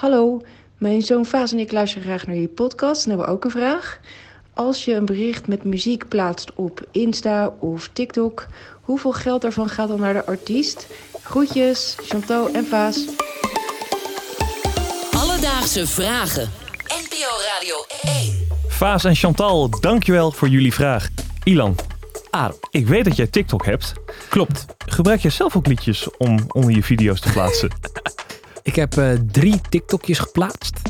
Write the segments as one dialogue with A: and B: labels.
A: Hallo, mijn zoon Vaas en ik luisteren graag naar je podcast en hebben ook een vraag. Als je een bericht met muziek plaatst op Insta of TikTok, hoeveel geld daarvan gaat dan naar de artiest? Groetjes, Chantal en Vaas.
B: Alledaagse vragen. NPO Radio 1.
C: Vaas en Chantal, dankjewel voor jullie vraag. Ilan, ah, ik weet dat jij TikTok hebt.
D: Klopt.
C: Gebruik jij zelf ook liedjes om onder je video's te plaatsen?
D: Ik heb eh, drie TikTokjes geplaatst,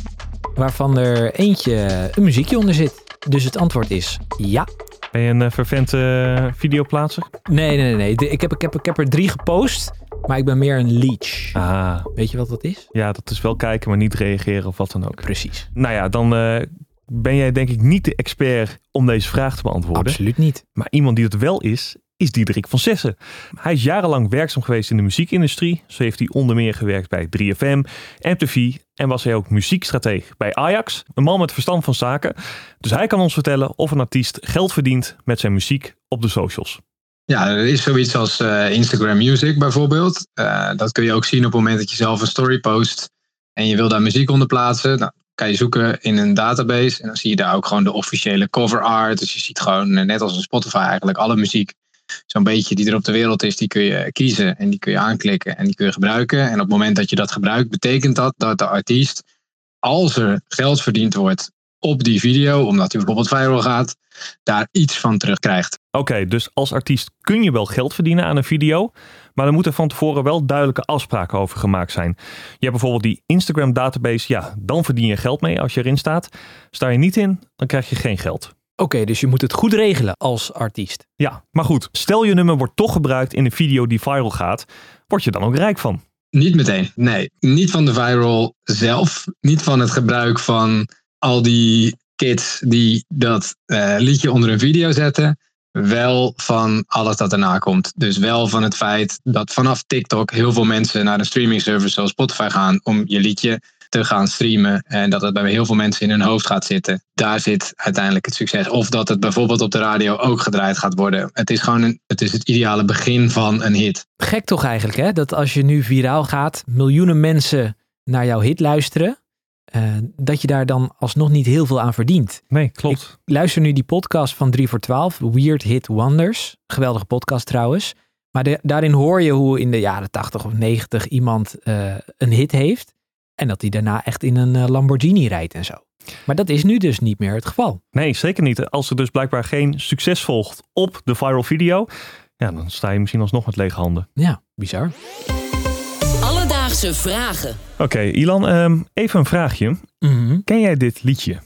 D: waarvan er eentje een muziekje onder zit. Dus het antwoord is ja.
C: Ben je een uh, vervente videoplaatser?
D: Nee, nee, nee. Ik, heb, ik, heb, ik heb er drie gepost, maar ik ben meer een leech.
C: Ah.
D: Weet je wat dat is?
C: Ja, dat is wel kijken, maar niet reageren of wat dan ook.
D: Precies.
C: Nou ja, dan uh, ben jij denk ik niet de expert om deze vraag te beantwoorden.
D: Absoluut niet.
C: Maar iemand die het wel is, is Diederik van Zessen. Hij is jarenlang werkzaam geweest in de muziekindustrie. Zo heeft hij onder meer gewerkt bij 3FM, MTV en was hij ook muziekstratege bij Ajax. Een man met verstand van zaken. Dus hij kan ons vertellen of een artiest geld verdient met zijn muziek op de socials.
E: Ja, er is zoiets als uh, Instagram Music bijvoorbeeld. Uh, dat kun je ook zien op het moment dat je zelf een story post en je wil daar muziek onder plaatsen. Nou, kan je zoeken in een database en dan zie je daar ook gewoon de officiële cover art. Dus je ziet gewoon, net als een Spotify eigenlijk, alle muziek zo'n beetje die er op de wereld is, die kun je kiezen en die kun je aanklikken en die kun je gebruiken. En op het moment dat je dat gebruikt, betekent dat dat de artiest, als er geld verdiend wordt op die video, omdat hij bijvoorbeeld viral gaat, daar iets van terugkrijgt.
C: Oké, dus als artiest kun je wel geld verdienen aan een video, maar er moeten van tevoren wel duidelijke afspraken over gemaakt zijn. Je hebt bijvoorbeeld die Instagram database, ja, dan verdien je geld mee als je erin staat. Sta je niet in, dan krijg je geen geld.
D: Oké, okay, dus je moet het goed regelen als artiest.
C: Ja, maar goed, stel je nummer wordt toch gebruikt in een video die viral gaat, word je dan ook rijk van?
E: Niet meteen, nee. Niet van de viral zelf, niet van het gebruik van al die kids die dat uh, liedje onder een video zetten. Wel van alles dat erna komt. Dus wel van het feit dat vanaf TikTok heel veel mensen naar een streaming service zoals Spotify gaan om je liedje te gaan streamen. En dat het bij heel veel mensen in hun hoofd gaat zitten. Daar zit uiteindelijk het succes. Of dat het bijvoorbeeld op de radio ook gedraaid gaat worden. Het is gewoon een, het, is het ideale begin van een hit.
D: Gek toch eigenlijk, hè? Dat als je nu viraal gaat, miljoenen mensen naar jouw hit luisteren. Uh, dat je daar dan alsnog niet heel veel aan verdient.
C: Nee, klopt.
D: Ik luister nu die podcast van 3 voor 12, Weird Hit Wonders. Geweldige podcast trouwens. Maar de, daarin hoor je hoe in de jaren 80 of 90 iemand uh, een hit heeft. En dat hij daarna echt in een Lamborghini rijdt en zo. Maar dat is nu dus niet meer het geval.
C: Nee, zeker niet. Als er dus blijkbaar geen succes volgt op de viral video, ja, dan sta je misschien alsnog met lege handen.
D: Ja, bizar.
B: Alledaagse vragen.
C: Oké, okay, Ilan, um, even een vraagje.
D: Mm -hmm.
C: Ken jij dit liedje?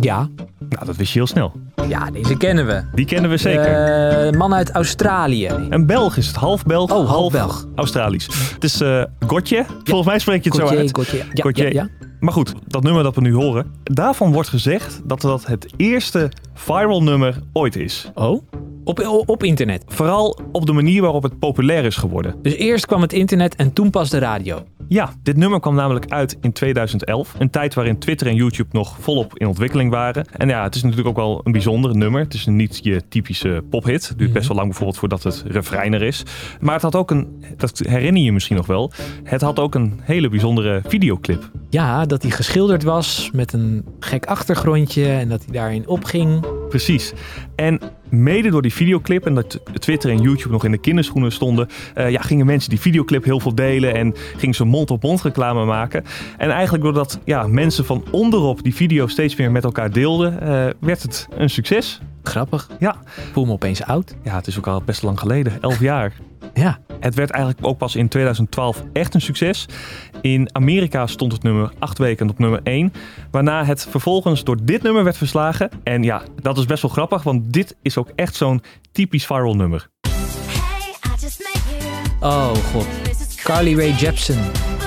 D: Ja.
C: Nou, dat wist je heel snel.
D: Ja, deze kennen we.
C: Die kennen we zeker.
D: Uh, man uit Australië.
C: Een Belg is het. Half Belg,
D: oh, half, Belg.
C: Australisch. Het is uh, Gotje. Ja. Volgens mij spreek je het zo uit.
D: Ja,
C: Gauthier.
D: Ja, ja.
C: Maar goed, dat nummer dat we nu horen. Daarvan wordt gezegd dat dat het eerste viral nummer ooit is.
D: Oh? Op, op internet?
C: Vooral op de manier waarop het populair is geworden.
D: Dus eerst kwam het internet en toen pas de radio?
C: Ja, dit nummer kwam namelijk uit in 2011. Een tijd waarin Twitter en YouTube nog volop in ontwikkeling waren. En ja, het is natuurlijk ook wel een bijzonder nummer. Het is niet je typische pophit. Het duurt best wel lang bijvoorbeeld voordat het refrein er is. Maar het had ook een, dat herinner je misschien nog wel, het had ook een hele bijzondere videoclip.
D: Ja, dat hij geschilderd was met een gek achtergrondje en dat hij daarin opging.
C: Precies. En mede door die videoclip en dat Twitter en YouTube nog in de kinderschoenen stonden, uh, ja, gingen mensen die videoclip heel veel delen en gingen ze mond-op-mond reclame maken. En eigenlijk doordat ja, mensen van onderop die video steeds meer met elkaar deelden, uh, werd het een succes.
D: Grappig.
C: Ja.
D: Voel me opeens oud.
C: Ja, het is ook al best lang geleden. Elf jaar.
D: Ja.
C: Het werd eigenlijk ook pas in 2012 echt een succes. In Amerika stond het nummer acht weken op nummer 1. Waarna het vervolgens door dit nummer werd verslagen. En ja, dat is best wel grappig, want dit is ook echt zo'n typisch viral nummer.
D: Oh god. Carly Rae Jepsen.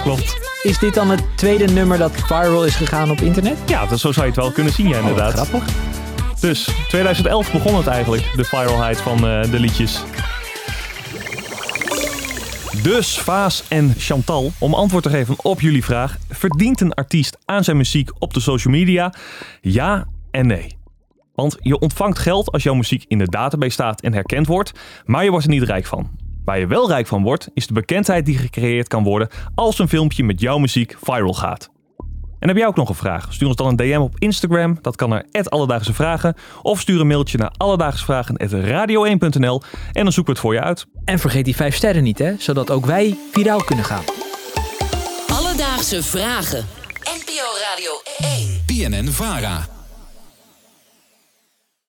C: Klopt.
D: Is dit dan het tweede nummer dat viral is gegaan op internet?
C: Ja, dat, zo zou je het wel kunnen zien, ja, inderdaad.
D: Oh, grappig.
C: Dus 2011 begon het eigenlijk, de viralheid van uh, de liedjes. Dus Vaas en Chantal, om antwoord te geven op jullie vraag: verdient een artiest aan zijn muziek op de social media? Ja en nee. Want je ontvangt geld als jouw muziek in de database staat en herkend wordt, maar je wordt er niet rijk van. Waar je wel rijk van wordt, is de bekendheid die gecreëerd kan worden als een filmpje met jouw muziek viral gaat. En heb jij ook nog een vraag? Stuur ons dan een DM op Instagram, dat kan naar Alledaagse Vragen. Of stuur een mailtje naar alledaagsvragen.radio1.nl en dan zoeken we het voor je uit.
D: En vergeet die vijf sterren niet, hè? Zodat ook wij viraal kunnen gaan.
B: Alledaagse Vragen. NPO Radio 1.
F: BNN Vara.